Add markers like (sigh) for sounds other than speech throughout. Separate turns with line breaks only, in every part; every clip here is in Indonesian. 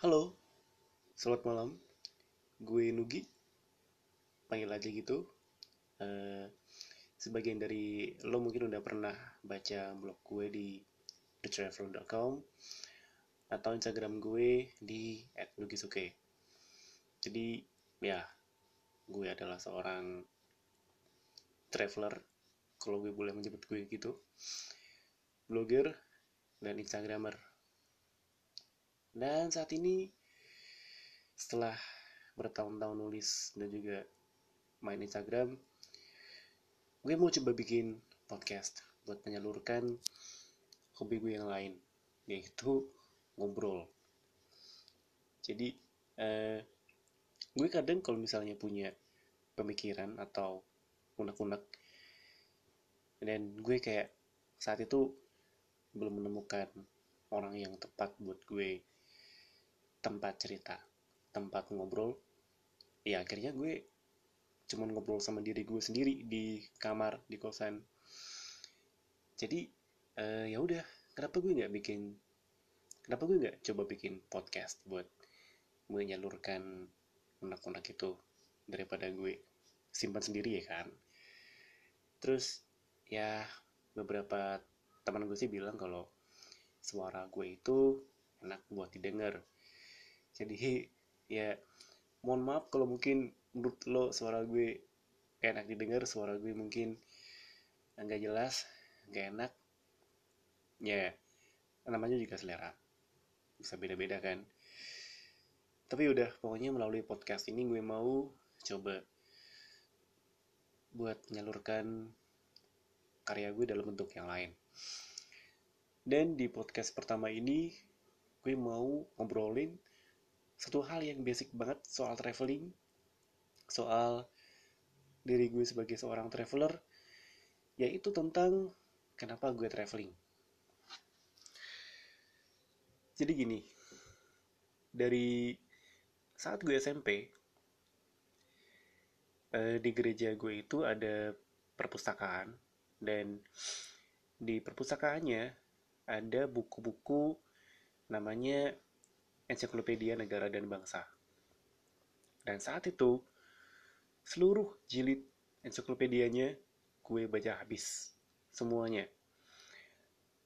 Halo, selamat malam. Gue Nugi, panggil aja gitu. Eh, sebagian dari lo mungkin udah pernah baca blog gue di thetraveler.com atau Instagram gue di @nugisuke. Jadi ya, gue adalah seorang traveler, kalau gue boleh menyebut gue gitu, blogger dan instagramer. Dan saat ini setelah bertahun-tahun nulis dan juga main Instagram, gue mau coba bikin podcast buat menyalurkan hobi gue yang lain, yaitu ngobrol. Jadi, eh, gue kadang kalau misalnya punya pemikiran atau unek-unek, dan gue kayak saat itu belum menemukan orang yang tepat buat gue tempat cerita, tempat ngobrol. Ya akhirnya gue cuman ngobrol sama diri gue sendiri di kamar di kosan. Jadi eh, ya udah, kenapa gue nggak bikin, kenapa gue nggak coba bikin podcast buat menyalurkan unek-unek itu daripada gue simpan sendiri ya kan. Terus ya beberapa teman gue sih bilang kalau suara gue itu enak buat didengar jadi ya mohon maaf kalau mungkin menurut lo suara gue enak didengar suara gue mungkin nggak jelas nggak enak. Ya namanya juga selera. Bisa beda-beda kan. Tapi udah pokoknya melalui podcast ini gue mau coba buat menyalurkan karya gue dalam bentuk yang lain. Dan di podcast pertama ini gue mau ngobrolin satu hal yang basic banget soal traveling soal diri gue sebagai seorang traveler yaitu tentang kenapa gue traveling. Jadi gini dari saat gue SMP eh, di gereja gue itu ada perpustakaan dan di perpustakaannya ada buku-buku namanya Ensiklopedia Negara dan Bangsa. Dan saat itu, seluruh jilid ensiklopedianya gue baca habis. Semuanya.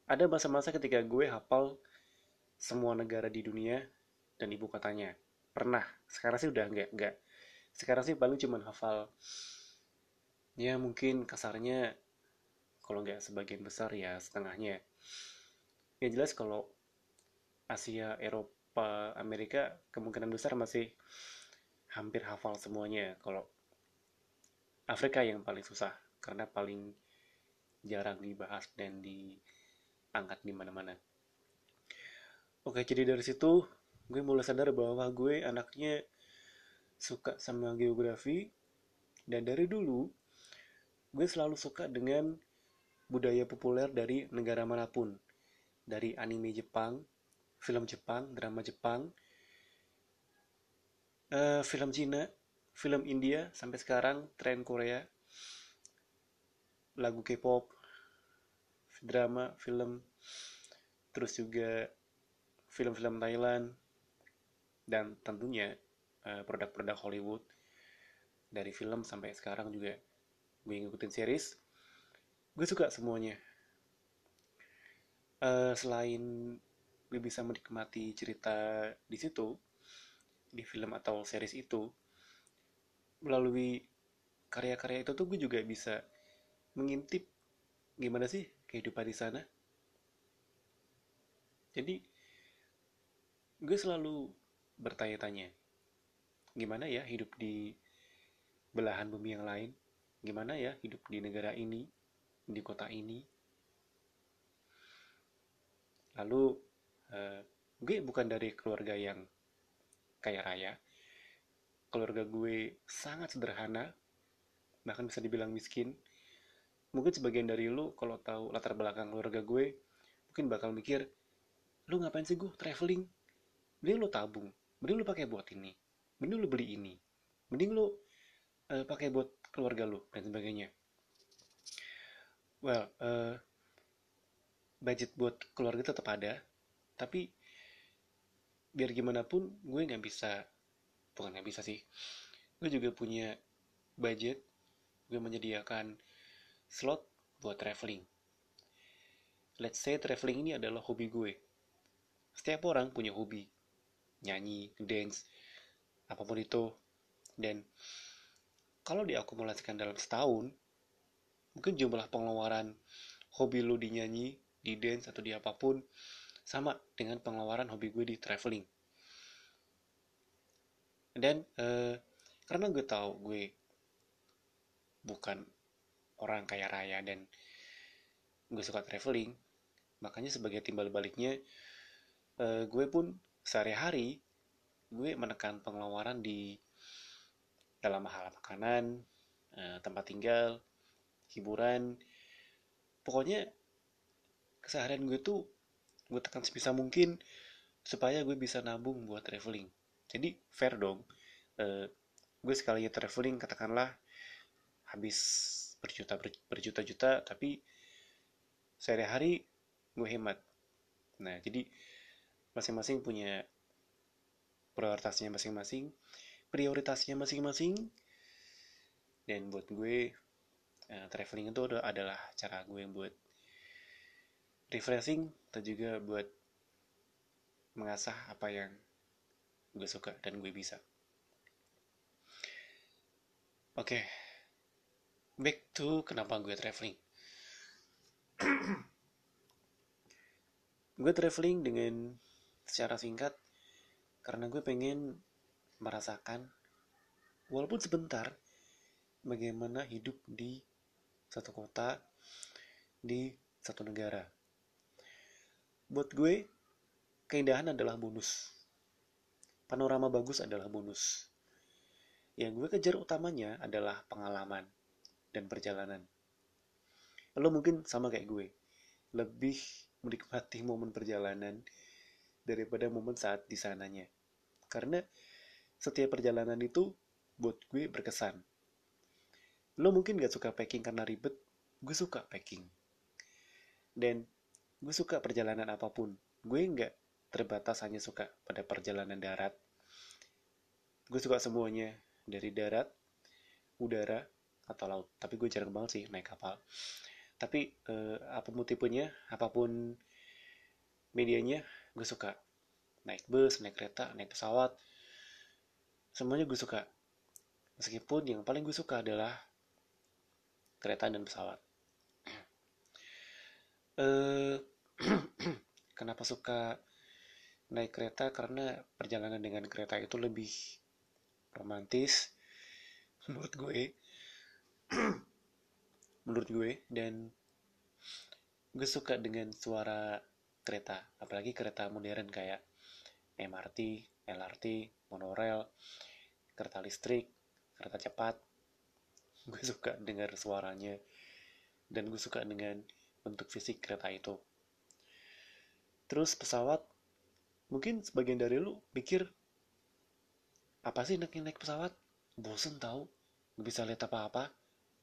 Ada masa-masa ketika gue hafal semua negara di dunia dan ibu kotanya. Pernah. Sekarang sih udah enggak, enggak. Sekarang sih paling cuma hafal ya mungkin kasarnya kalau nggak sebagian besar ya setengahnya yang jelas kalau Asia Eropa Amerika kemungkinan besar masih hampir hafal semuanya kalau Afrika yang paling susah karena paling jarang dibahas dan diangkat di mana-mana oke jadi dari situ gue mulai sadar bahwa gue anaknya suka sama geografi dan dari dulu gue selalu suka dengan budaya populer dari negara mana pun. Dari anime Jepang, film Jepang, drama Jepang, uh, film Cina, film India, sampai sekarang tren Korea, lagu K-pop, drama, film, terus juga film-film Thailand, dan tentunya produk-produk Hollywood. Dari film sampai sekarang juga gue ngikutin series. Gue suka semuanya. Uh, selain gue bisa menikmati cerita di situ di film atau series itu. Melalui karya-karya itu tuh gue juga bisa mengintip gimana sih kehidupan di sana. Jadi gue selalu bertanya-tanya gimana ya hidup di belahan bumi yang lain? Gimana ya hidup di negara ini, di kota ini. Lalu, uh, gue bukan dari keluarga yang kaya raya. Keluarga gue sangat sederhana, bahkan bisa dibilang miskin. Mungkin sebagian dari lu kalau tahu latar belakang keluarga gue, mungkin bakal mikir, lu ngapain sih gue traveling? Mending lu tabung, mending lu pakai buat ini, mending lu beli ini, mending lu uh, pakai buat keluarga lu dan sebagainya. Well, uh, budget buat keluarga tetap ada, tapi biar gimana pun gue nggak bisa bukan nggak bisa sih. Gue juga punya budget gue menyediakan slot buat traveling. Let's say traveling ini adalah hobi gue. Setiap orang punya hobi. Nyanyi dance apa pun itu. Dan kalau diakumulasikan dalam setahun mungkin jumlah pengeluaran hobi lu di nyanyi di dance atau di apa pun sama dengan pengeluaran hobi gue di traveling. Dan uh, karena gue tahu gue bukan orang kaya raya dan gue suka traveling makanya sebagai timbal baliknya uh, gue pun sehari-hari gue menekan pengeluaran di dalam hal makanan uh, tempat tinggal hiburan. Pokoknya keseharian gue tuh gue tekan sebisa mungkin supaya gue bisa nabung buat traveling. Jadi fair dong. Uh, gue sekali traveling katakanlah habis berjuta berjuta-juta tapi sehari-hari gue hemat. Nah jadi masing-masing punya prioritasnya masing-masing prioritasnya masing-masing. Dan buat gue uh, traveling itu adalah cara gue buat refreshing atau juga buat mengasah apa yang gue suka dan gue bisa. Oke, okay. back to kenapa gue traveling. gue traveling dengan secara singkat karena gue pengen merasakan walaupun sebentar bagaimana hidup di satu kota di satu negara buat gue keindahan adalah bonus. Panorama bagus adalah bonus. Yang gue kejar utamanya adalah pengalaman dan perjalanan. Lo mungkin sama kayak gue lebih menikmati momen perjalanan daripada momen saat di sananya. Karena setiap perjalanan itu buat gue berkesan. Lo mungkin gak suka packing karena ribet gue suka packing. Dan gue suka perjalanan apa pun. Gue nggak terbatas hanya suka pada perjalanan darat. Gue suka semuanya. Dari darat udara atau laut. Tapi gue jarang banget sih naik kapal. Tapi eh, apa pun tipenya apa pun medianya gue suka. Naik bus naik kereta naik pesawat. Semuanya gue suka. Meskipun yang paling gue suka adalah kereta dan pesawat. (clears throat) Eh (clears throat) kenapa suka naik kereta karena perjalanan dengan kereta itu lebih romantis menurut gue (clears throat) menurut gue dan gue suka dengan suara kereta apalagi kereta modern kayak MRT, LRT, monorail, kereta listrik, kereta cepat. Gue suka dengar suaranya dan gue suka dengan bentuk fisik kereta itu. Terus pesawat, mungkin sebagian dari lu pikir, apa sih naik naik pesawat? Bosen tau, gak bisa lihat apa-apa,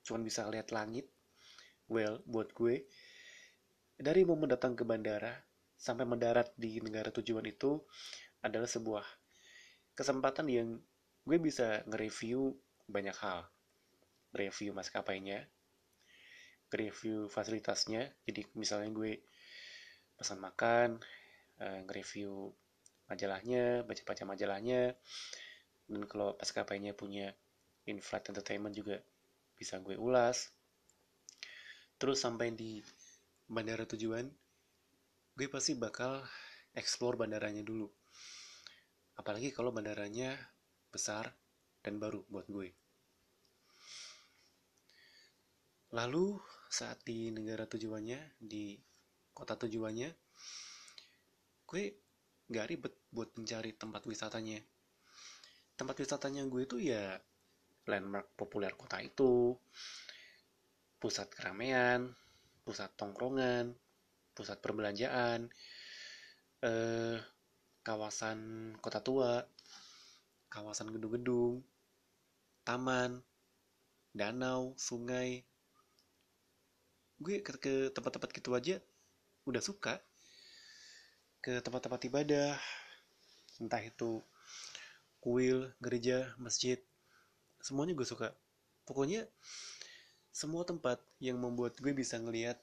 cuman bisa lihat langit. Well, buat gue, dari momen datang ke bandara sampai mendarat di negara tujuan itu adalah sebuah kesempatan yang gue bisa nge-review banyak hal. Review maskapainya, nge-review fasilitasnya. Jadi misalnya gue pesan makan, uh, nge-review majalahnya, baca-baca majalahnya, dan kalau pas kapainya punya in-flight entertainment juga bisa gue ulas. Terus sampai di bandara tujuan, gue pasti bakal explore bandaranya dulu. Apalagi kalau bandaranya besar dan baru buat gue. Lalu saat di negara tujuannya, di kota tujuannya gue gak ribet buat mencari tempat wisatanya. Tempat wisatanya gue itu ya landmark populer kota itu. Pusat keramaian pusat tongkrongan pusat perbelanjaan eh, kawasan kota tua kawasan gedung-gedung taman danau sungai. Gue ke, ke tempat-tempat gitu aja udah suka ke tempat-tempat ibadah entah itu kuil gereja masjid semuanya gue suka. Pokoknya semua tempat yang membuat gue bisa ngelihat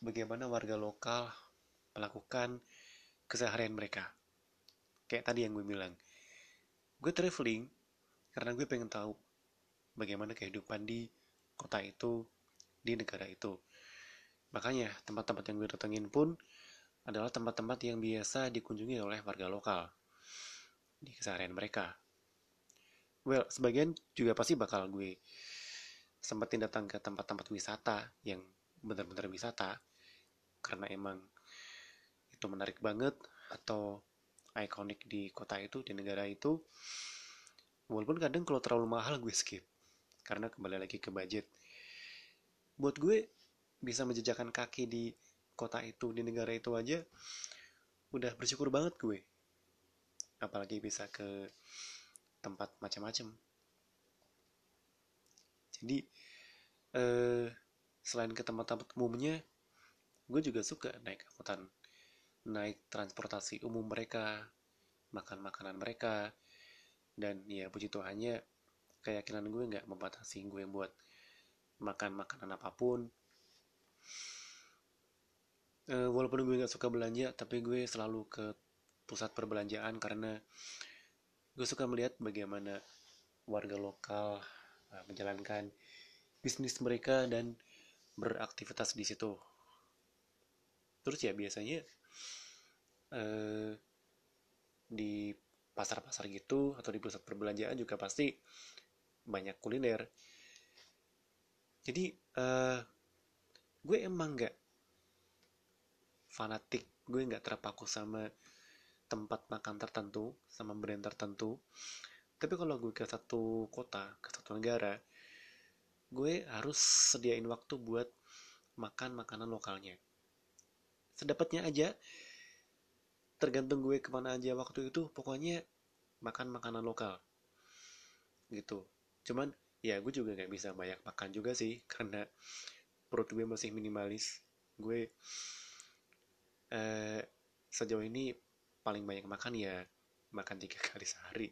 bagaimana warga lokal melakukan keseharian mereka. Kayak tadi yang gue bilang gue traveling karena gue pengen tahu bagaimana kehidupan di kota itu di negara itu makanya tempat-tempat yang gue datengin pun adalah tempat-tempat yang biasa dikunjungi oleh warga lokal di keseharian mereka. Well, sebagian juga pasti bakal gue sempetin datang ke tempat-tempat wisata yang benar-benar wisata. Karena emang itu menarik banget atau ikonik di kota itu di negara itu. Walaupun kadang kalau terlalu mahal gue skip. Karena kembali lagi ke budget. Buat gue bisa menjejakan kaki di kota itu di negara itu aja udah bersyukur banget gue. Apalagi bisa ke tempat macam-macam. Jadi eh, selain ke tempat-tempat umumnya gue juga suka naik angkutan naik transportasi umum mereka makan makanan mereka dan ya puji Tuhannya keyakinan gue nggak membatasi gue buat makan makanan apa pun uh, walaupun gue nggak suka belanja tapi gue selalu ke pusat perbelanjaan karena gue suka melihat bagaimana warga lokal uh, menjalankan bisnis mereka dan beraktivitas di situ. Terus ya biasanya uh, di pasar-pasar gitu atau di pusat perbelanjaan juga pasti banyak kuliner. Jadi uh, gue emang nggak fanatik. Gue nggak terpaku sama tempat makan tertentu sama brand tertentu. Tapi kalau gue ke satu kota ke satu negara gue harus sediain waktu buat makan makanan lokalnya. Sedapatnya aja tergantung gue ke mana aja waktu itu pokoknya makan makanan lokal. Gitu. Cuman ya gue juga nggak bisa banyak makan juga sih karena perut gue masih minimalis. Gue eh, sejauh ini paling banyak makan ya makan tiga (laughs) kali sehari.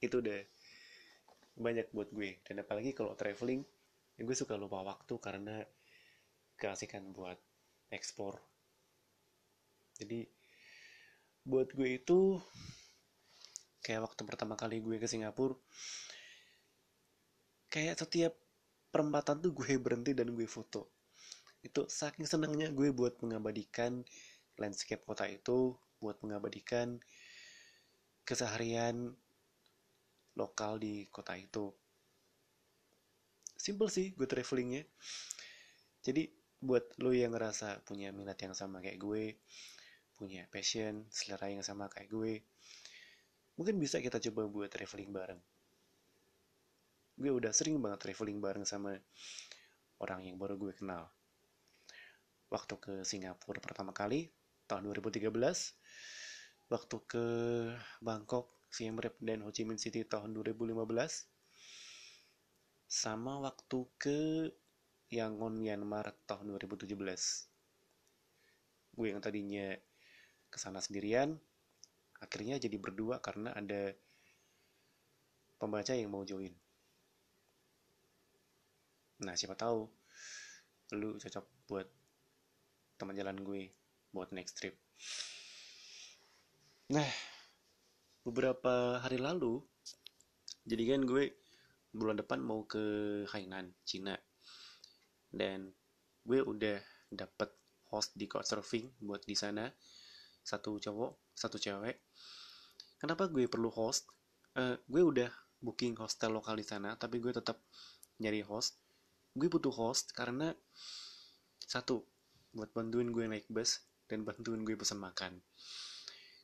Itu udah banyak buat gue. Dan apalagi kalau traveling ya gue suka lupa waktu karena keasikan buat ekspor jadi buat gue itu kayak waktu pertama kali gue ke Singapura kayak setiap perempatan tuh gue berhenti dan gue foto itu saking senangnya gue buat mengabadikan landscape kota itu buat mengabadikan keseharian lokal di kota itu. Simple sih gue travelingnya. Jadi buat lo yang ngerasa punya minat yang sama kayak gue punya passion selera yang sama kayak gue mungkin bisa kita coba buat traveling bareng. Gue udah sering banget traveling bareng sama orang yang baru gue kenal waktu ke Singapura pertama kali tahun 2013 waktu ke Bangkok, Siem Reap dan Ho Chi Minh City tahun 2015 sama waktu ke Yangon Myanmar tahun 2017 gue yang tadinya ke sana sendirian akhirnya jadi berdua karena ada pembaca yang mau join. Nah siapa tahu lu cocok buat teman jalan gue buat next trip. Nah, beberapa hari lalu, jadi kan gue bulan depan mau ke Hainan, Cina. Dan gue udah dapet host di Couchsurfing buat di sana. Satu cowok, satu cewek. Kenapa gue perlu host? Uh, gue udah booking hostel lokal di sana, tapi gue tetap nyari host. Gue butuh host karena satu buat bantuin gue naik bus dan bantuin gue pesan makan.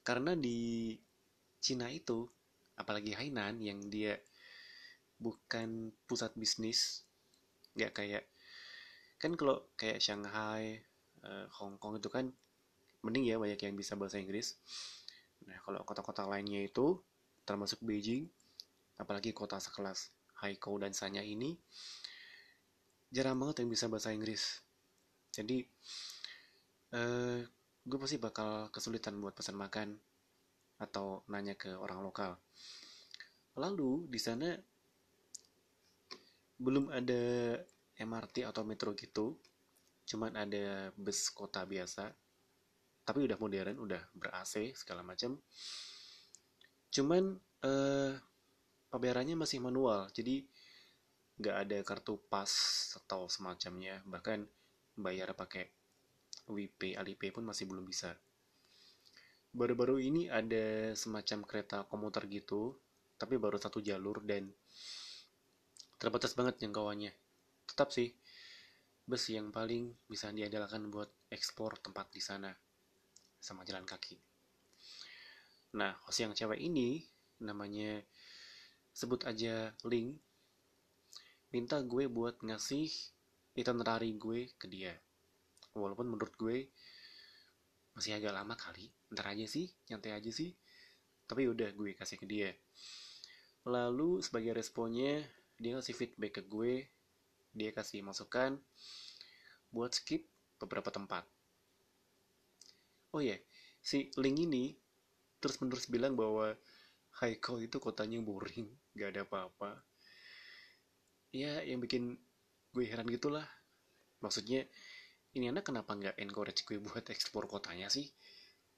Karena di Cina itu apalagi Hainan yang dia bukan pusat bisnis nggak kayak kan kalau kayak Shanghai uh, Hong Kong itu kan mending ya banyak yang bisa bahasa Inggris. Nah kalau kota-kota lainnya itu termasuk Beijing apalagi kota sekelas Haikou dan Sanya ini jarang banget yang bisa bahasa Inggris jadi uh, gue pasti bakal kesulitan buat pesan makan atau nanya ke orang lokal. Lalu di sana belum ada MRT atau metro gitu, cuman ada bus kota biasa, tapi udah modern, udah ber AC segala macam. Cuman eh, pembayarannya masih manual, jadi nggak ada kartu pas atau semacamnya, bahkan bayar pakai WP, Alipay pun masih belum bisa. Baru-baru ini ada semacam kereta komuter gitu, tapi baru satu jalur dan terbatas banget jangkauannya. Tetap sih, bus yang paling bisa diandalkan buat ekspor tempat di sana sama jalan kaki. Nah, host yang cewek ini namanya sebut aja Link minta gue buat ngasih itinerary gue ke dia. Walaupun menurut gue masih agak lama kali, ntar aja sih, nyantai aja sih. Tapi udah gue kasih ke dia. Lalu sebagai responnya, dia ngasih feedback ke gue dia kasih masukan buat skip beberapa tempat oh ya yeah, si link ini terus menerus bilang bahwa Haiko itu kotanya boring gak ada apa-apa ya yang bikin gue heran gitulah. Maksudnya ini anak kenapa nggak encourage gue buat ekspor kotanya sih?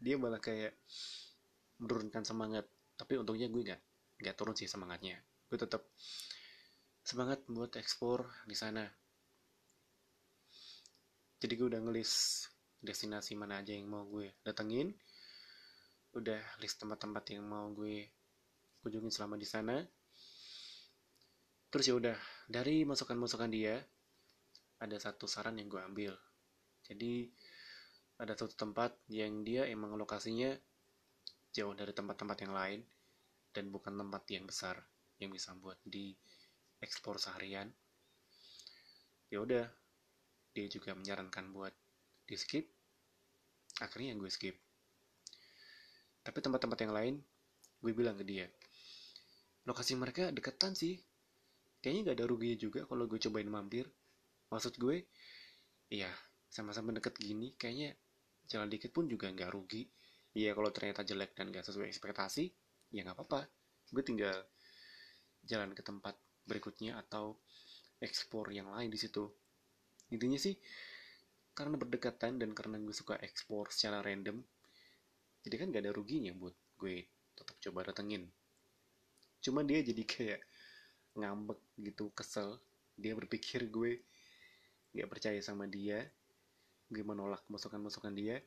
Dia malah kayak menurunkan semangat. Tapi untungnya gue nggak nggak turun sih semangatnya. Gue tetap semangat buat ekspor di sana. Jadi gue udah ngelis destinasi mana aja yang mau gue datengin. Udah list tempat-tempat yang mau gue kunjungin selama di sana terus ya udah dari masukan-masukan dia ada satu saran yang gue ambil. Jadi ada satu tempat yang dia emang lokasinya jauh dari tempat-tempat yang lain dan bukan tempat yang besar yang bisa buat di ekspor seharian. Ya udah dia juga menyarankan buat di skip akhirnya yang gue skip. Tapi tempat-tempat yang lain gue bilang ke dia lokasi mereka deketan sih kayaknya gak ada ruginya juga kalau gue cobain mampir. Maksud gue iya sama-sama deket gini kayaknya jalan dikit pun juga nggak rugi. Iya kalau ternyata jelek dan gak sesuai ekspektasi ya nggak apa-apa. Gue tinggal jalan ke tempat berikutnya atau ekspor yang lain di situ. Intinya sih karena berdekatan dan karena gue suka ekspor secara random jadi kan gak ada ruginya buat gue tetap coba datengin. Cuma dia jadi (laughs) kayak ngambek gitu kesel. Dia berpikir gue gak percaya sama dia. Gue menolak masukan-masukan dia.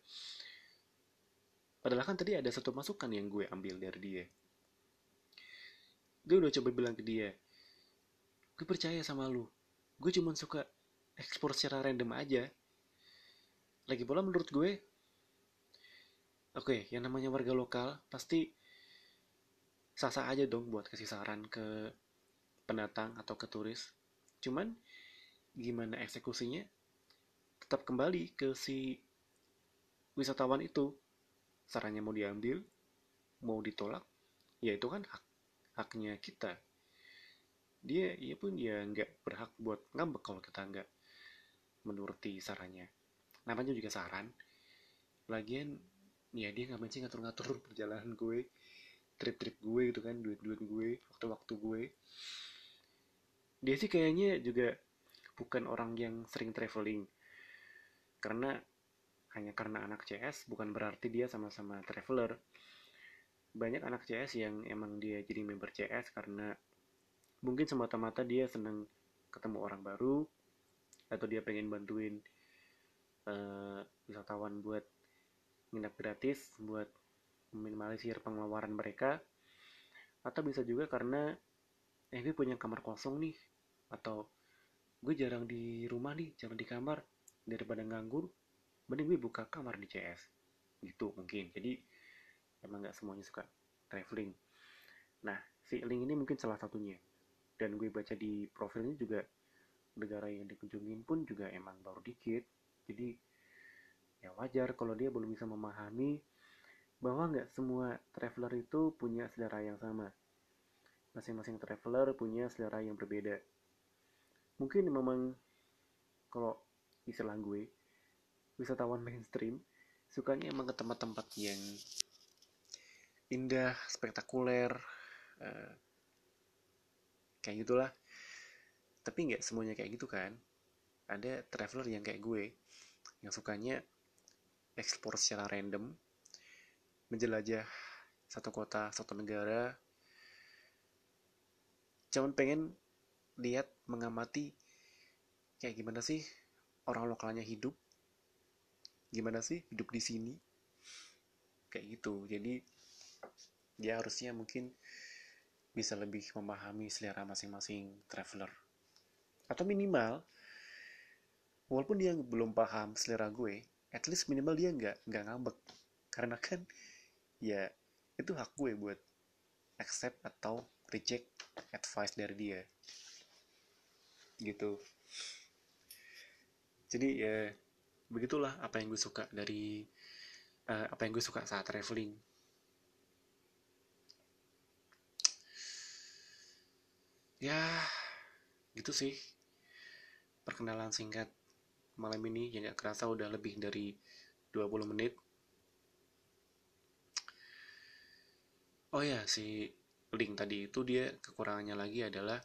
Padahal kan tadi ada satu masukan yang gue ambil dari dia. Gue udah coba bilang ke dia gue percaya sama lu. Gue cuma suka ekspor secara random aja. Lagi pula menurut gue oke okay, yang namanya warga lokal pasti sasa aja dong buat kasih saran ke pendatang atau ke turis. Cuman gimana eksekusinya? Tetap kembali ke si wisatawan itu. Sarannya mau diambil mau ditolak ya itu kan hak haknya kita. Dia ia pun ya nggak berhak buat ngambek kalau kita nggak menuruti sarannya. Namanya juga saran. Lagian ya dia nggak sih ngatur-ngatur (laughs) perjalanan gue trip-trip gue gitu kan duit-duit gue waktu-waktu gue dia sih kayaknya juga bukan orang yang sering traveling. Karena hanya karena anak CS bukan berarti dia sama-sama traveler. Banyak anak CS yang emang dia jadi member CS karena mungkin semata-mata dia senang ketemu orang baru atau dia pengen bantuin uh, wisatawan buat nginap gratis buat meminimalisir pengeluaran mereka. Atau bisa juga karena eh gue punya kamar kosong nih atau gue jarang di rumah nih jarang di kamar daripada nganggur mending gue buka kamar di CS gitu mungkin. Jadi emang nggak semuanya suka traveling. Nah si link ini mungkin salah satunya. Dan gue baca di profilnya juga negara yang dikunjungin pun juga emang baru dikit. Jadi ya wajar kalau dia belum bisa memahami bahwa nggak semua traveler itu punya selera yang sama. Masing-masing traveler punya selera yang berbeda mungkin memang kalau istilah gue wisatawan mainstream sukanya emang ke tempat-tempat yang indah spektakuler uh, kayak gitulah. Tapi nggak semuanya kayak gitu kan. Ada traveler yang kayak gue yang sukanya eksplor secara random menjelajah satu kota satu negara. Cuman pengen lihat mengamati kayak gimana sih orang lokalnya hidup? Gimana sih hidup di sini? Kayak gitu. Jadi dia harusnya mungkin bisa lebih memahami selera masing-masing traveler. Atau minimal walaupun dia belum paham selera gue at least minimal dia nggak nggak ngambek. Karena kan ya itu hak gue buat accept atau reject advice dari dia gitu. Jadi ya begitulah apa yang gue suka dari uh, apa yang gue suka saat traveling. Ya gitu sih. Perkenalan singkat malam ini yang gak kerasa udah lebih dari 20 menit. Oh ya si link tadi itu dia kekurangannya lagi adalah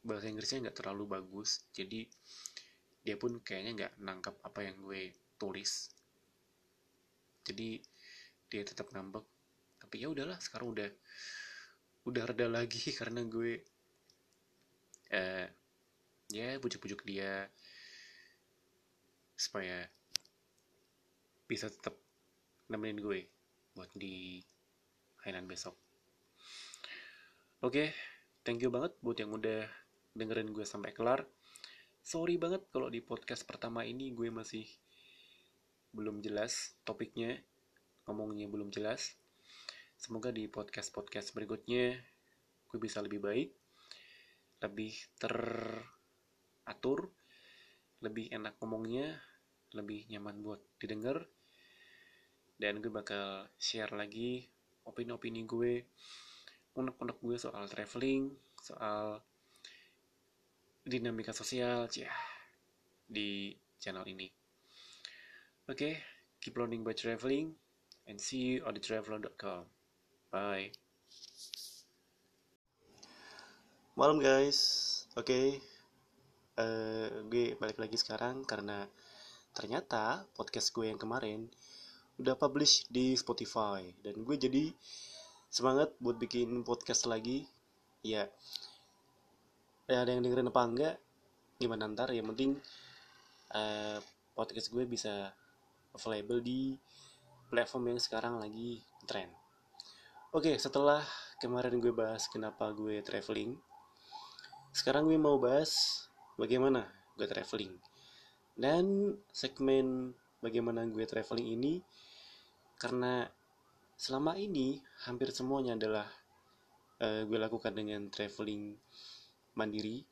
bahasa Inggrisnya nggak terlalu bagus jadi dia pun kayaknya nggak nangkap apa yang gue tulis jadi dia tetap ngambek tapi ya udahlah sekarang udah udah reda lagi (laughs) karena gue uh, ya bujuk-bujuk dia supaya bisa tetap nemenin gue buat di Hainan besok. Oke, okay, thank you banget buat yang udah dengerin gue sampai kelar. Sorry banget kalau di podcast pertama ini gue masih belum jelas topiknya, ngomongnya belum jelas. Semoga di podcast-podcast berikutnya gue bisa lebih baik lebih teratur lebih enak ngomongnya lebih nyaman buat didengar dan gue bakal share lagi opini-opini gue unek-unek gue soal traveling soal dinamika sosial ya di channel ini oke okay, keep learning by traveling and see you on the traveler.com bye Malam guys, oke, okay. uh, eh, gue balik lagi sekarang karena ternyata podcast gue yang kemarin udah publish di Spotify dan gue jadi semangat buat bikin podcast lagi. Ya, ya ada yang dengerin apa enggak? Gimana ntar? Yang penting uh, podcast gue bisa available di platform yang sekarang lagi tren. Oke, setelah kemarin gue bahas kenapa gue traveling, sekarang gue mau bahas bagaimana gue traveling. Dan segmen bagaimana gue traveling ini karena selama ini hampir semuanya adalah uh, gue lakukan dengan traveling mandiri.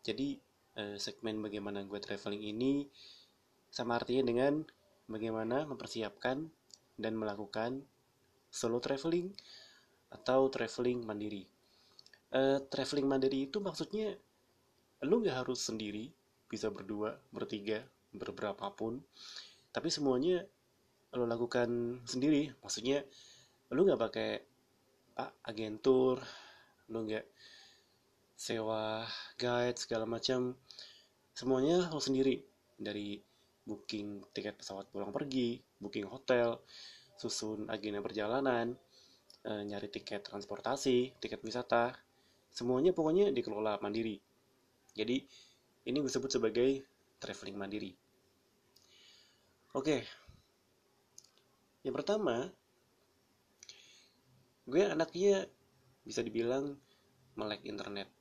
Jadi uh, segmen bagaimana gue traveling ini sama artinya dengan bagaimana mempersiapkan dan melakukan solo traveling atau traveling mandiri. Uh, traveling mandiri itu maksudnya lu nggak harus sendiri bisa berdua bertiga berberapa pun tapi semuanya lo lakukan sendiri. Maksudnya lu nggak pakai ah, agentur lu nggak sewa guide segala macam semuanya lo sendiri. Dari booking tiket pesawat pulang pergi booking hotel susun agenda perjalanan eh, nyari tiket transportasi tiket wisata semuanya pokoknya dikelola mandiri. Jadi ini gue sebut sebagai traveling mandiri. Oke. Yang pertama gue anaknya bisa dibilang melek internet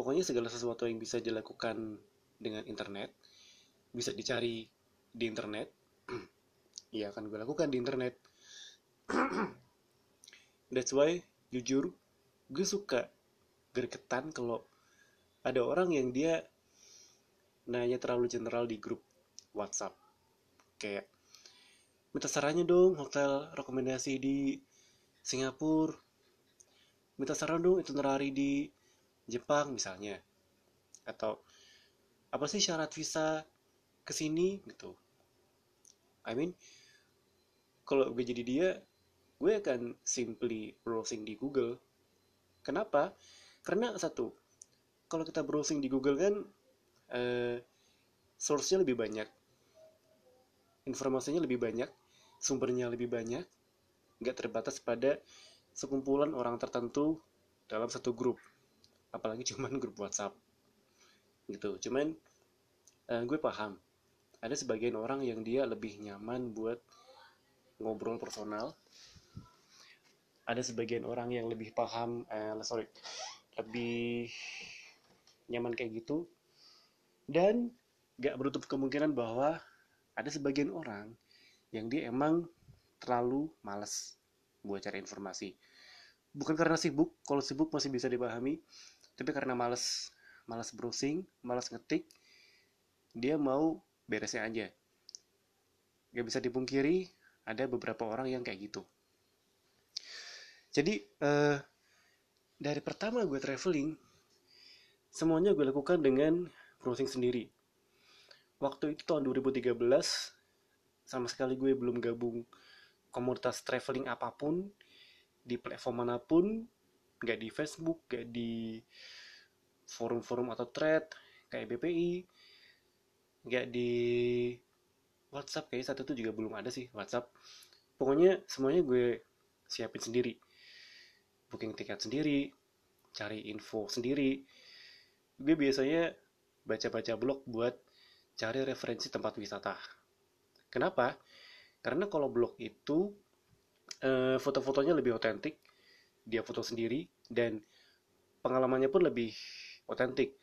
pokoknya segala sesuatu yang bisa dilakukan dengan internet bisa dicari di internet (clears throat) ya akan gue lakukan di internet. (clears throat) That's why jujur gue suka gergetan kalau ada orang yang dia nanya terlalu general di grup WhatsApp. Kayak minta sarannya dong hotel rekomendasi di Singapura. Minta saran dong itu nerari di Jepang misalnya atau apa sih syarat visa ke sini gitu I mean kalau gue jadi dia gue akan simply browsing di Google. Kenapa? Karena satu, kalau kita browsing di Google kan uh, source-nya lebih banyak, informasinya lebih banyak, sumbernya lebih banyak, nggak terbatas pada sekumpulan orang tertentu dalam satu grup, apalagi cuman grup WhatsApp, gitu. Cuman uh, gue paham, ada sebagian orang yang dia lebih nyaman buat ngobrol personal, ada sebagian orang yang lebih paham, eh, sorry, lebih nyaman kayak gitu. Dan gak menutup kemungkinan bahwa ada sebagian orang yang dia emang terlalu males buat cari informasi. Bukan karena sibuk kalau sibuk masih bisa dipahami tapi karena males males browsing males ngetik dia mau beresnya aja gak bisa dipungkiri ada beberapa orang yang kayak gitu jadi uh, dari pertama gue traveling Semuanya gue lakukan dengan browsing sendiri. Waktu itu tahun 2013, sama sekali gue belum gabung komunitas traveling apa pun, di platform mana pun, gak di Facebook, gak di forum-forum atau thread, kayak BPI, gak di WhatsApp, kayak saat itu juga belum ada sih WhatsApp. Pokoknya semuanya gue siapin sendiri. Booking tiket sendiri, cari info sendiri, gue biasanya baca-baca blog buat cari referensi tempat wisata. Kenapa? Karena kalau blog itu eh, foto-fotonya lebih otentik, dia foto sendiri dan pengalamannya pun lebih otentik.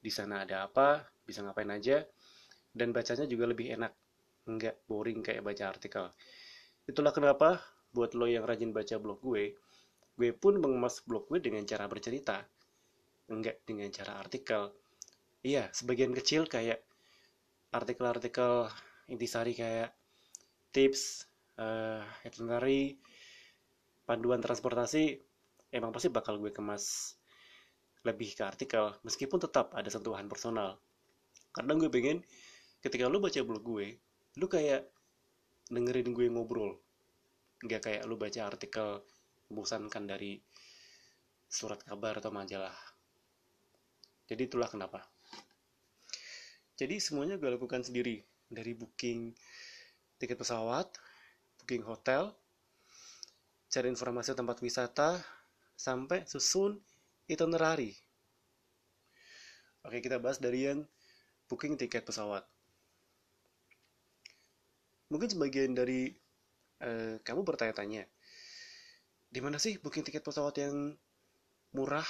Di sana ada apa, bisa ngapain aja, dan bacanya juga lebih enak, nggak boring kayak baca artikel. Itulah kenapa buat lo yang rajin baca blog gue, gue pun mengemas blog gue dengan cara bercerita enggak dengan cara artikel iya sebagian kecil kayak artikel-artikel intisari kayak tips uh, itinerary panduan transportasi emang pasti bakal gue kemas lebih ke artikel meskipun tetap ada sentuhan personal karena gue pengen ketika lu baca blog gue lu kayak dengerin gue ngobrol nggak kayak lu baca artikel membosankan dari surat kabar atau majalah jadi itulah kenapa. Jadi semuanya gue lakukan sendiri. Dari booking tiket pesawat, booking hotel, cari informasi tempat wisata, sampai susun itinerary. Oke, kita bahas dari yang booking tiket pesawat. Mungkin sebagian dari eh, kamu bertanya-tanya, di mana sih booking tiket pesawat yang murah?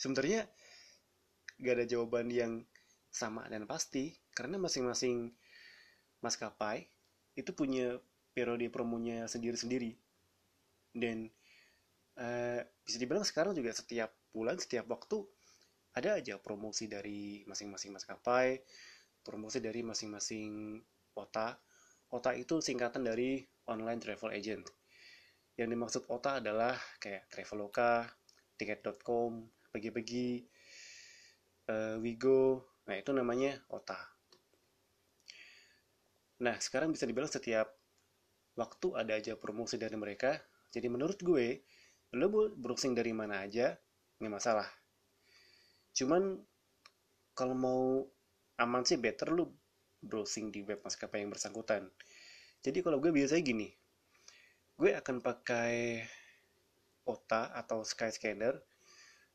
Sebenarnya gak ada jawaban yang sama dan pasti karena masing-masing maskapai itu punya periode promonya sendiri-sendiri dan uh, bisa dibilang sekarang juga setiap bulan setiap waktu ada aja promosi dari masing-masing maskapai promosi dari masing-masing OTA OTA itu singkatan dari online travel agent yang dimaksud OTA adalah kayak Traveloka, tiket.com, pergi-pergi, uh, Wigo, nah itu namanya OTA. Nah sekarang bisa dibilang setiap waktu ada aja promosi dari mereka. Jadi menurut gue, lo browsing dari mana aja, nggak masalah. Cuman kalau mau aman sih better lo browsing di web maskapai yang bersangkutan. Jadi kalau gue biasanya gini, gue akan pakai OTA atau Skyscanner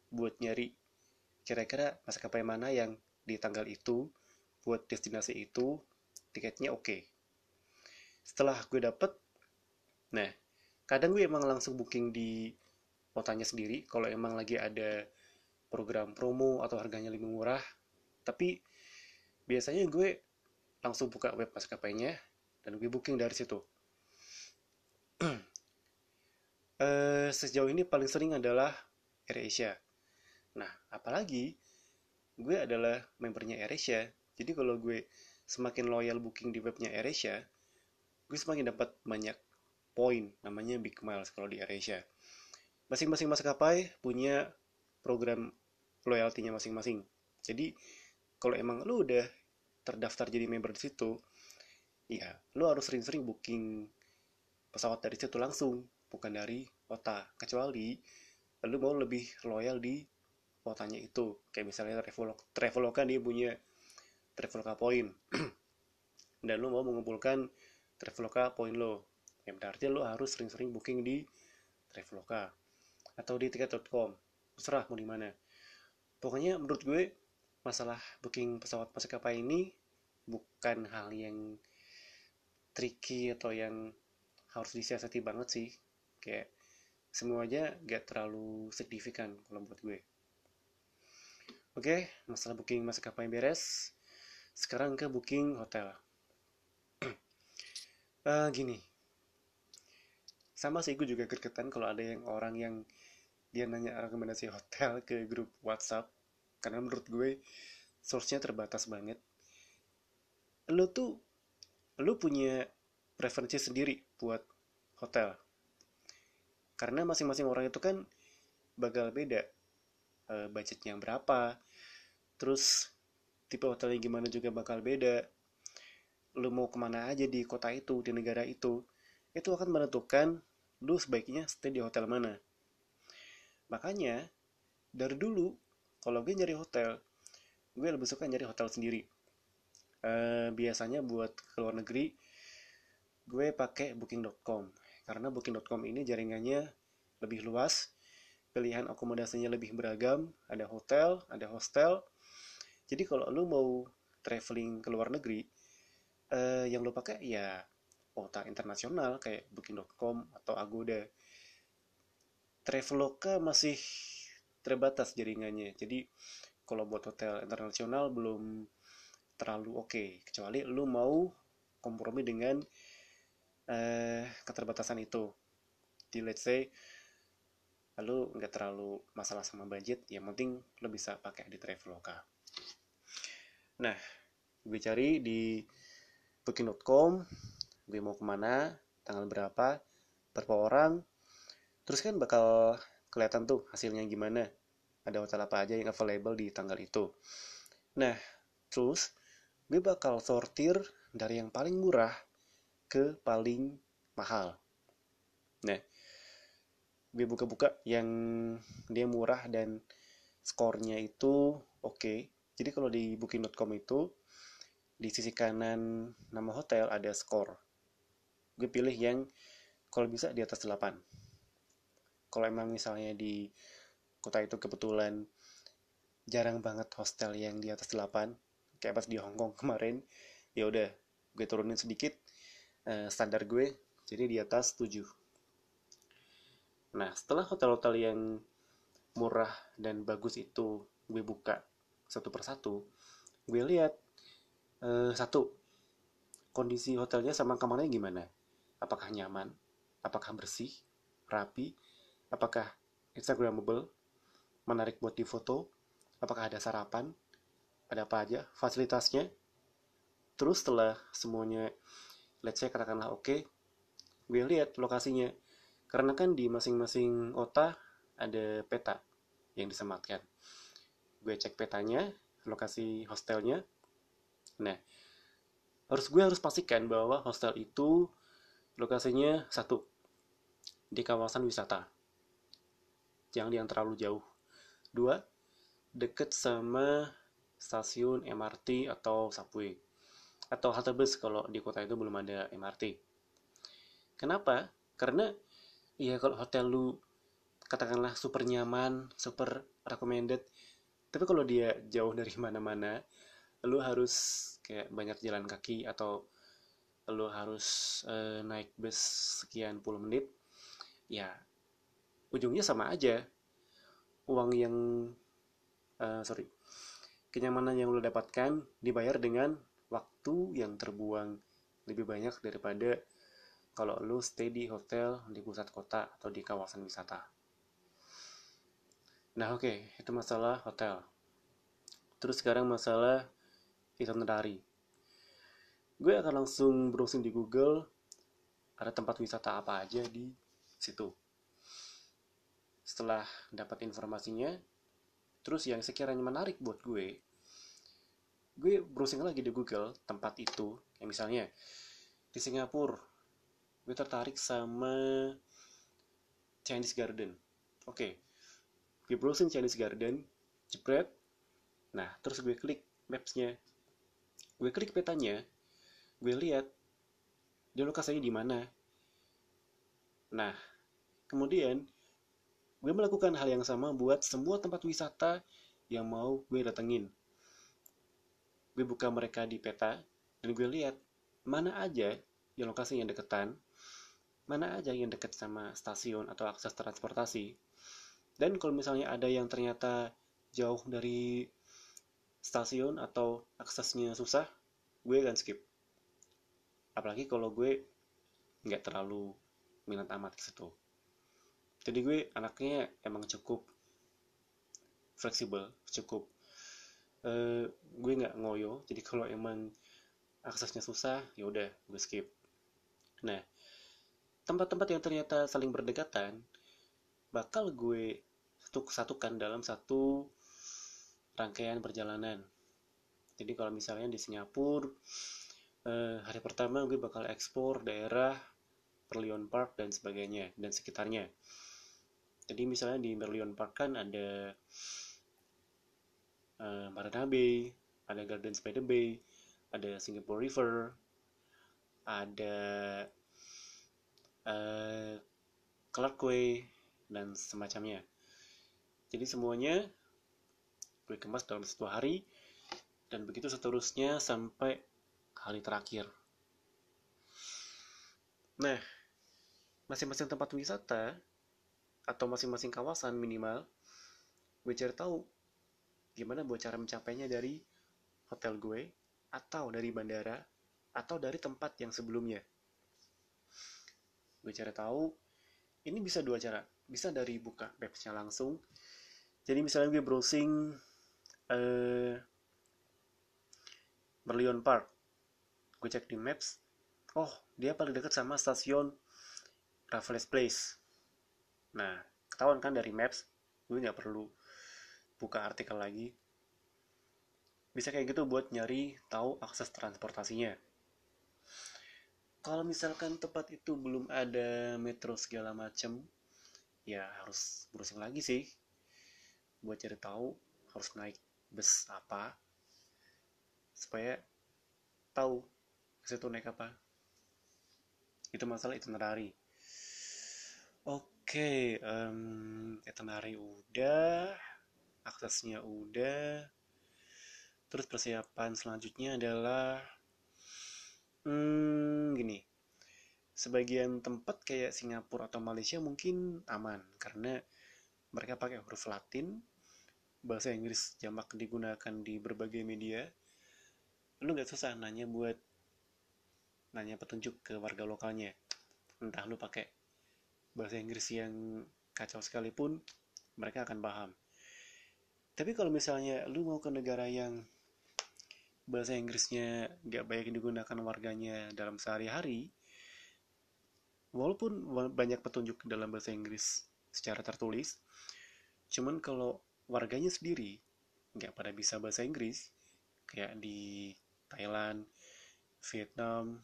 buat nyari kira-kira maskapai mana yang di tanggal itu buat destinasi itu tiketnya oke okay. setelah gue dapet nah kadang gue emang langsung booking di kotanya sendiri kalau emang lagi ada program promo atau harganya lebih murah tapi biasanya gue langsung buka web maskapainya dan gue booking dari situ uh, (clears throat) sejauh ini paling sering adalah AirAsia Nah, apalagi gue adalah membernya AirAsia. Jadi kalau gue semakin loyal booking di webnya AirAsia, gue semakin dapat banyak poin namanya Big Miles kalau di AirAsia. Masing-masing maskapai punya program loyalty-nya masing-masing. Jadi kalau emang lu udah terdaftar jadi member di situ, ya lu harus sering-sering booking pesawat dari situ langsung. bukan dari OTA kecuali lu mau lebih loyal di OTA-nya itu kayak misalnya Traveloka, Traveloka dia punya Traveloka Point (clears throat) dan lu mau mengumpulkan Traveloka Point lo ya berarti lu harus sering-sering booking di Traveloka atau di tiket.com terserah mau di mana. Pokoknya menurut gue masalah booking pesawat maskapai ini bukan hal yang tricky atau yang harus disiasati banget sih. Kayak semuanya gak terlalu signifikan kalau buat gue. Oke masalah booking maskapai beres. Sekarang ke booking hotel. Uh, (clears throat) gini sama sih gue juga gergetan kalau ada yang orang yang dia nanya rekomendasi hotel ke grup WhatsApp. Karena menurut gue source-nya terbatas banget. Lo tuh lo punya preferensi sendiri buat hotel. Karena masing-masing orang itu kan bakal beda e, budgetnya berapa. Terus tipe hotelnya gimana juga bakal beda. Lu mau ke mana aja di kota itu di negara itu. Itu akan menentukan lu sebaiknya stay di hotel mana? Makanya dari dulu kalau gue nyari hotel gue lebih suka nyari hotel sendiri. E, biasanya buat ke luar negeri gue pakai booking.com karena booking.com ini jaringannya lebih luas pilihan akomodasinya lebih beragam ada hotel ada hostel. Jadi kalau lu mau traveling ke luar negeri eh, yang lu pakai ya kota internasional kayak booking.com atau agoda traveloka masih terbatas jaringannya. Jadi kalau buat hotel internasional belum terlalu oke okay. kecuali lu mau kompromi dengan eh, keterbatasan itu. Di let's say lalu nggak terlalu masalah sama budget yang penting lo bisa pakai di Traveloka. Nah gue cari di booking.com gue mau ke mana tanggal berapa berapa orang terus kan bakal kelihatan tuh hasilnya gimana ada hotel apa aja yang available di tanggal itu nah terus gue bakal sortir dari yang paling murah ke paling mahal. Nah, gue buka-buka yang dia murah dan skornya itu oke. Okay. Jadi kalau di booking.com itu di sisi kanan nama hotel ada skor. Gue pilih yang kalau bisa di atas 8. Kalau emang misalnya di kota itu kebetulan jarang banget hostel yang di atas 8, kayak pas di Hongkong (laughs) kemarin, ya udah gue turunin sedikit eh, standar gue jadi di atas 7 nah setelah hotel-hotel yang murah dan bagus itu gue buka satu persatu gue lihat eh, satu kondisi hotelnya sama kamarnya gimana apakah nyaman? Apakah bersih? Rapi? Apakah instagramable? Menarik buat difoto? Apakah ada sarapan? Ada apa aja fasilitasnya? Terus setelah semuanya let's say katakanlah oke okay, gue lihat lokasinya. Karena kan di masing-masing kota ada peta yang disematkan. Gue cek petanya lokasi hostelnya. Nah harus gue harus pastikan bahwa hostel itu lokasinya satu di kawasan wisata jangan yang terlalu jauh dua deket sama stasiun MRT atau subway atau halte bus kalau di kota itu belum ada MRT. Kenapa? Karena ya kalau hotel lu katakanlah super nyaman, super recommended, tapi kalau dia jauh dari mana-mana, lu harus kayak banyak jalan kaki atau lu harus uh, naik bus sekian puluh menit, ya ujungnya sama aja. Uang yang uh, sorry, kenyamanan yang lu dapatkan dibayar dengan waktu yang terbuang lebih banyak daripada kalau lu stay di hotel di pusat kota atau di kawasan wisata. Nah oke, okay, itu masalah hotel. Terus sekarang masalah itinerary. Gue akan langsung browsing di Google, ada tempat wisata apa aja di situ. Setelah dapat informasinya, terus yang sekiranya menarik buat gue, gue browsing lagi di Google tempat itu yang misalnya di Singapura gue tertarik sama Chinese Garden oke okay. gue browsing Chinese Garden jepret nah terus gue klik mapsnya gue klik petanya gue lihat dia lokasinya di mana. Nah kemudian gue melakukan hal yang sama buat semua tempat wisata yang mau gue datengin. Gue buka mereka di peta dan gue lihat mana aja yang lokasinya deketan mana aja yang deket sama stasiun atau akses transportasi. Dan kalau misalnya ada yang ternyata jauh dari stasiun atau aksesnya susah gue akan skip apalagi kalau gue nggak terlalu minat amat ke situ. Jadi gue anaknya emang cukup fleksibel cukup uh, gue nggak ngoyo. Jadi kalau emang aksesnya susah ya udah gue skip. Nah tempat-tempat yang ternyata saling berdekatan bakal gue satukan dalam satu rangkaian perjalanan. Jadi kalau misalnya di Singapura eh, hari pertama gue bakal ekspor daerah Merlion Park dan sebagainya dan sekitarnya. Jadi misalnya di Merlion Park kan ada uh, Marina Bay ada Gardens by the Bay ada Singapore River ada uh, Clarkway dan semacamnya. Jadi semuanya gue kemas dalam satu hari dan begitu seterusnya sampai hari terakhir. Nah, masing-masing tempat wisata atau masing-masing kawasan minimal, gue cari tahu gimana buat cara mencapainya dari hotel gue atau dari bandara atau dari tempat yang sebelumnya. Gue cari tahu ini bisa dua cara, bisa dari buka websnya langsung. Jadi misalnya gue browsing eh, Merlion Park, gue cek di maps. Oh dia paling dekat sama stasiun Raffles Place. Nah ketahuan kan dari maps gue nggak perlu buka artikel lagi. Bisa kayak gitu buat nyari tahu akses transportasinya. Kalau misalkan tempat itu belum ada metro segala macem ya harus browsing lagi sih. Buat cari tahu harus naik bus apa supaya tahu ke situ naik apa? Itu masalah itinerary. Oke okay, um, itinerary udah aksesnya udah. Terus persiapan selanjutnya adalah hmm, gini. Sebagian tempat kayak Singapura atau Malaysia mungkin aman karena mereka pakai huruf Latin. Bahasa Inggris jamak digunakan di berbagai media. Lu nggak susah nanya buat nanya petunjuk ke warga lokalnya. Entah lu pakai bahasa Inggris yang kacau sekalipun mereka akan paham. Tapi kalau misalnya lu mau ke negara yang bahasa Inggrisnya nggak baik digunakan warganya dalam sehari-hari walaupun banyak petunjuk dalam bahasa Inggris secara tertulis cuman kalau warganya sendiri nggak pada bisa bahasa Inggris kayak di Thailand, Vietnam,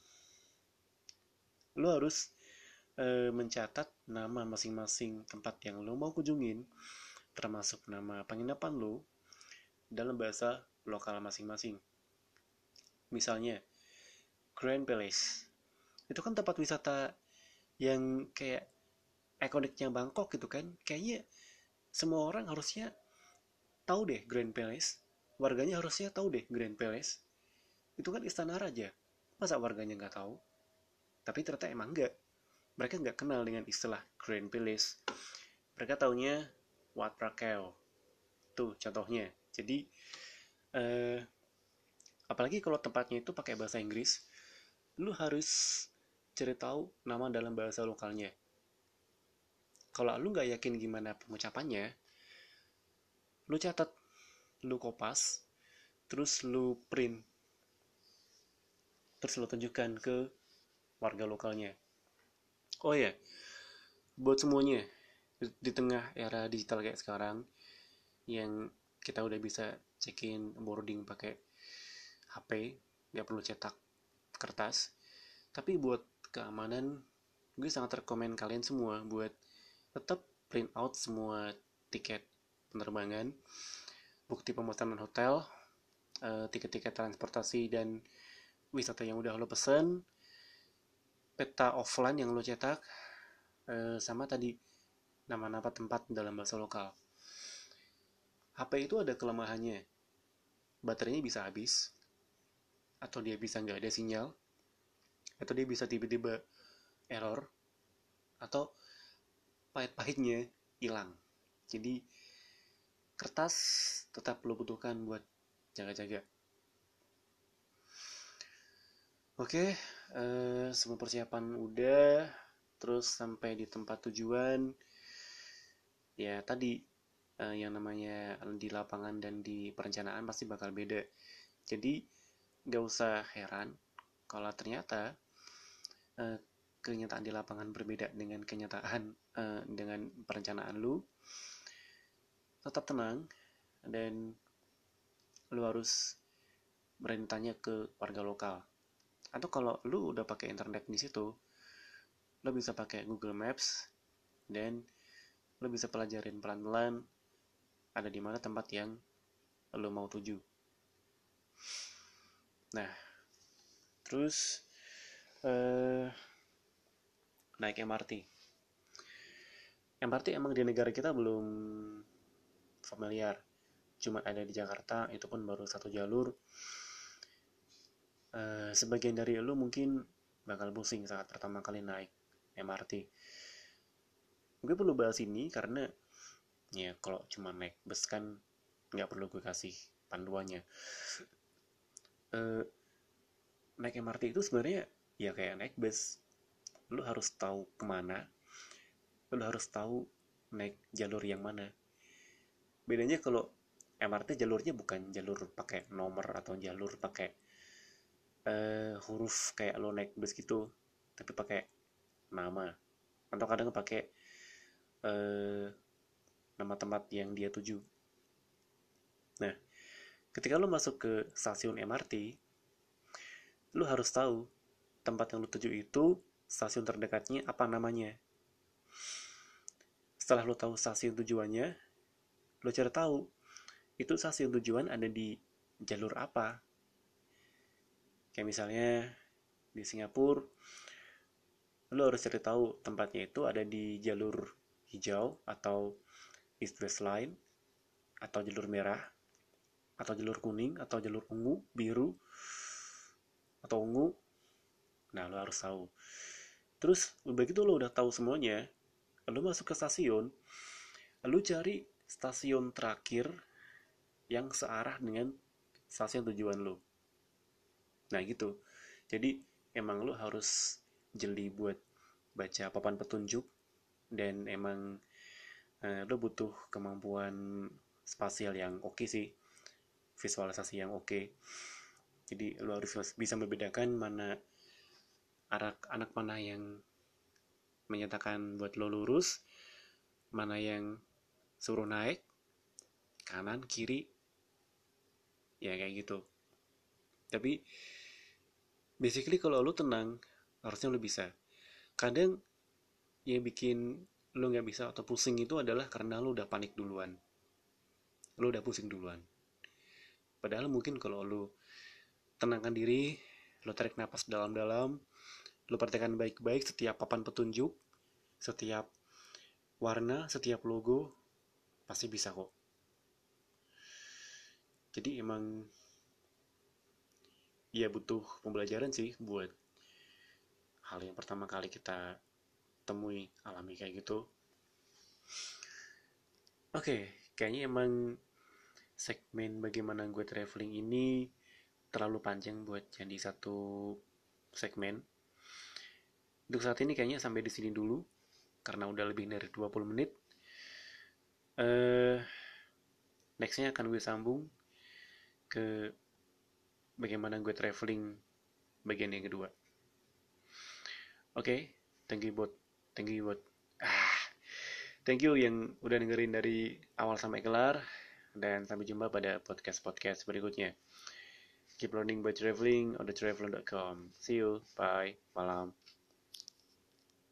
lo harus e, mencatat nama masing-masing tempat yang lo mau kunjungin, termasuk nama penginapan lo dalam bahasa lokal masing-masing. Misalnya, Grand Palace. Itu kan tempat wisata yang kayak ikoniknya Bangkok gitu kan. Kayaknya semua orang harusnya tahu deh Grand Palace. Warganya harusnya tahu deh Grand Palace itu kan istana raja masa warganya nggak tahu tapi ternyata emang enggak mereka nggak kenal dengan istilah Grand Palace. Mereka taunya Wat Raquel. Tuh contohnya. Jadi eh, apalagi kalau tempatnya itu pakai bahasa Inggris lu harus cari tahu nama dalam bahasa lokalnya. Kalau lu nggak yakin gimana pengucapannya lu catat lu kopas terus lu print. Terus lo tunjukkan ke warga lokalnya. Oh ya buat semuanya di tengah era digital kayak sekarang yang kita udah bisa check-in boarding pakai HP nggak perlu cetak kertas. Tapi buat keamanan gue sangat rekomend kalian semua buat tetap print out semua tiket penerbangan bukti pemesanan hotel eh, tiket-tiket transportasi dan wisata yang udah lo pesen peta offline yang lo cetak eh, sama tadi nama-nama tempat dalam bahasa lokal. HP itu ada kelemahannya. Baterainya bisa habis atau dia bisa nggak ada sinyal atau dia bisa tiba-tiba error atau pahit-pahitnya hilang. Jadi kertas tetap lo butuhkan buat jaga-jaga oke eh, semua persiapan udah terus sampai di tempat tujuan ya tadi eh, yang namanya di lapangan dan di perencanaan pasti bakal beda. Jadi nggak usah heran kalau ternyata eh, kenyataan di lapangan berbeda dengan kenyataan uh, dengan perencanaan lu. Tetap tenang dan lu harus berani tanya ke warga lokal atau kalau lu udah pakai internet di situ lu bisa pakai Google Maps dan lu bisa pelajarin pelan-pelan ada di mana tempat yang lu mau tuju nah terus uh, naik MRT. MRT emang di negara kita belum familiar. Cuma ada di Jakarta, itu pun baru satu jalur. Uh, sebagian dari lu mungkin bakal pusing saat pertama kali naik MRT. Gue perlu bahas ini karena ya kalau cuma naik bus kan nggak perlu gue kasih panduannya. Uh, naik MRT itu sebenarnya ya kayak naik bus lu harus tahu ke mana lu harus tahu naik jalur yang mana bedanya kalau MRT jalurnya bukan jalur pakai nomor atau jalur pakai uh, huruf kayak lo naik bus gitu tapi pakai nama atau kadang pakai uh, nama tempat yang dia tuju nah ketika lo masuk ke stasiun MRT lo harus tahu tempat yang lo tuju itu stasiun terdekatnya apa namanya. Setelah lo tahu stasiun tujuannya, lo cari tahu itu stasiun tujuan ada di jalur apa. Kayak misalnya di Singapura, lo harus cari tahu tempatnya itu ada di jalur hijau atau East West Line atau jalur merah atau jalur kuning atau jalur ungu, biru atau ungu. Nah, lo harus tahu. Terus begitu lo udah tahu semuanya, lo masuk ke stasiun, lo cari stasiun terakhir yang searah dengan stasiun tujuan lo. Nah gitu. Jadi emang lo harus jeli buat baca papan petunjuk dan emang eh, lo butuh kemampuan spasial yang oke okay sih, visualisasi yang oke. Okay. Jadi lo harus bisa membedakan mana anak anak mana yang menyatakan buat lo lurus mana yang suruh naik kanan kiri ya kayak gitu tapi basically kalau lo tenang harusnya lo bisa. Kadang yang bikin lo nggak bisa atau pusing itu adalah karena lo udah panik duluan. Lo udah pusing duluan. Padahal mungkin kalau lo tenangkan diri lo tarik nafas dalam-dalam Lo perhatikan baik-baik setiap papan petunjuk, setiap warna, setiap logo, pasti bisa kok. Jadi emang ya butuh pembelajaran sih buat hal yang pertama kali kita temui alami kayak gitu. Oke, okay, kayaknya emang segmen bagaimana gue traveling ini terlalu panjang buat jadi satu segmen. Untuk saat ini kayaknya sampai di sini dulu karena udah lebih dari 20 menit. Uh, nextnya akan gue sambung ke bagaimana gue traveling bagian yang kedua. Oke, okay, thank you buat thank you buat ah, thank you yang udah dengerin dari awal sampai kelar dan sampai jumpa pada podcast-podcast berikutnya. Keep learning by traveling on the traveler.com. See you. Bye. Malam.